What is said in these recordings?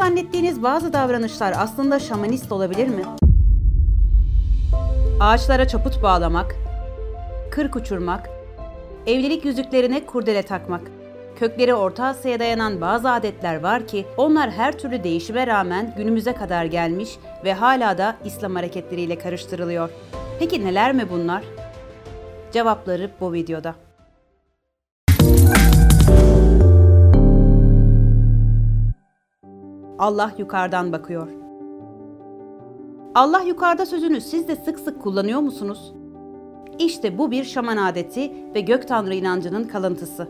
zannettiğiniz bazı davranışlar aslında şamanist olabilir mi? Ağaçlara çaput bağlamak, kırk uçurmak, evlilik yüzüklerine kurdele takmak. Kökleri Orta Asya'ya dayanan bazı adetler var ki onlar her türlü değişime rağmen günümüze kadar gelmiş ve hala da İslam hareketleriyle karıştırılıyor. Peki neler mi bunlar? Cevapları bu videoda. Allah yukarıdan bakıyor. Allah yukarıda sözünü siz de sık sık kullanıyor musunuz? İşte bu bir şaman adeti ve gök tanrı inancının kalıntısı.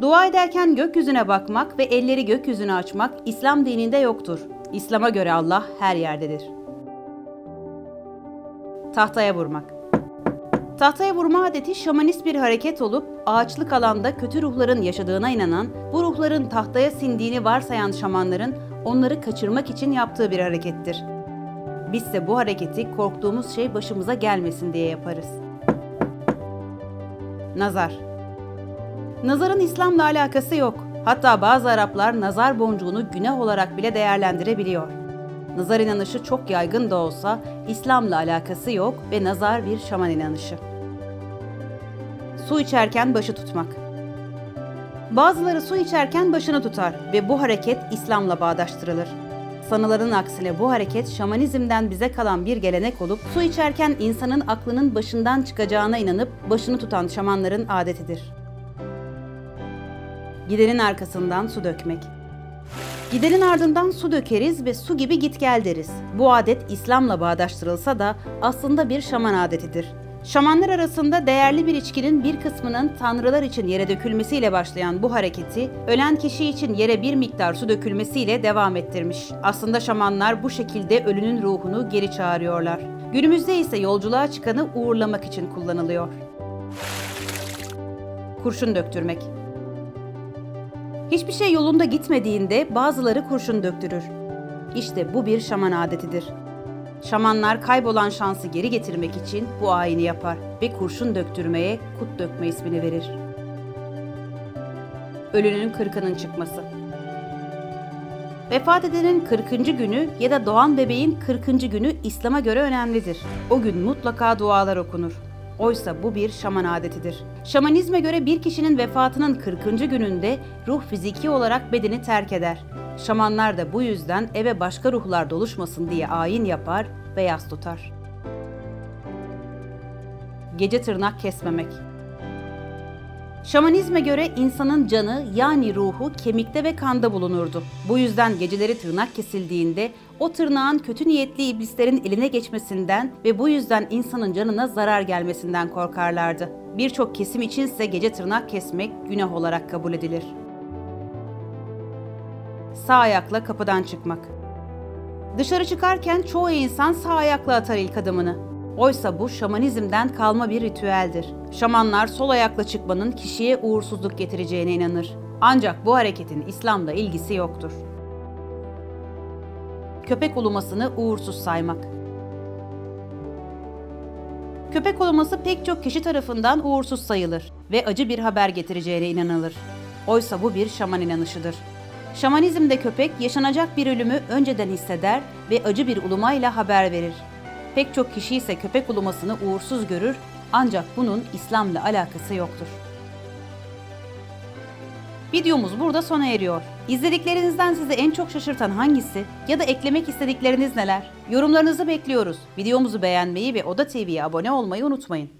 Dua ederken gökyüzüne bakmak ve elleri gökyüzüne açmak İslam dininde yoktur. İslam'a göre Allah her yerdedir. Tahtaya vurmak Tahtaya vurma adeti şamanist bir hareket olup ağaçlık alanda kötü ruhların yaşadığına inanan, bu ruhların tahtaya sindiğini varsayan şamanların onları kaçırmak için yaptığı bir harekettir. Bizse bu hareketi korktuğumuz şey başımıza gelmesin diye yaparız. Nazar Nazarın İslam'la alakası yok. Hatta bazı Araplar nazar boncuğunu günah olarak bile değerlendirebiliyor. Nazar inanışı çok yaygın da olsa İslam'la alakası yok ve nazar bir şaman inanışı. Su içerken başı tutmak. Bazıları su içerken başını tutar ve bu hareket İslam'la bağdaştırılır. Sanılanın aksine bu hareket şamanizmden bize kalan bir gelenek olup su içerken insanın aklının başından çıkacağına inanıp başını tutan şamanların adetidir. Gidenin arkasından su dökmek. Gidenin ardından su dökeriz ve su gibi git gel deriz. Bu adet İslam'la bağdaştırılsa da aslında bir şaman adetidir. Şamanlar arasında değerli bir içkinin bir kısmının tanrılar için yere dökülmesiyle başlayan bu hareketi, ölen kişi için yere bir miktar su dökülmesiyle devam ettirmiş. Aslında şamanlar bu şekilde ölünün ruhunu geri çağırıyorlar. Günümüzde ise yolculuğa çıkanı uğurlamak için kullanılıyor. Kurşun döktürmek Hiçbir şey yolunda gitmediğinde bazıları kurşun döktürür. İşte bu bir şaman adetidir. Şamanlar kaybolan şansı geri getirmek için bu ayini yapar ve kurşun döktürmeye kut dökme ismini verir. Ölünün kırkının çıkması. Vefat edenin 40. günü ya da doğan bebeğin 40. günü İslam'a göre önemlidir. O gün mutlaka dualar okunur. Oysa bu bir şaman adetidir. Şamanizme göre bir kişinin vefatının 40. gününde ruh fiziki olarak bedeni terk eder. Şamanlar da bu yüzden eve başka ruhlar doluşmasın diye ayin yapar ve yas tutar. Gece tırnak kesmemek. Şamanizme göre insanın canı yani ruhu kemikte ve kanda bulunurdu. Bu yüzden geceleri tırnak kesildiğinde o tırnağın kötü niyetli iblislerin eline geçmesinden ve bu yüzden insanın canına zarar gelmesinden korkarlardı. Birçok kesim içinse gece tırnak kesmek günah olarak kabul edilir. Sağ ayakla kapıdan çıkmak. Dışarı çıkarken çoğu insan sağ ayakla atar ilk adımını. Oysa bu şamanizmden kalma bir ritüeldir. Şamanlar sol ayakla çıkmanın kişiye uğursuzluk getireceğine inanır. Ancak bu hareketin İslam'da ilgisi yoktur. Köpek ulumasını uğursuz saymak. Köpek uluması pek çok kişi tarafından uğursuz sayılır ve acı bir haber getireceğine inanılır. Oysa bu bir şaman inanışıdır. Şamanizmde köpek yaşanacak bir ölümü önceden hisseder ve acı bir ulumayla haber verir. Pek çok kişi ise köpek ulumasını uğursuz görür ancak bunun İslam'la alakası yoktur. Videomuz burada sona eriyor. İzlediklerinizden sizi en çok şaşırtan hangisi ya da eklemek istedikleriniz neler? Yorumlarınızı bekliyoruz. Videomuzu beğenmeyi ve Oda TV'ye abone olmayı unutmayın.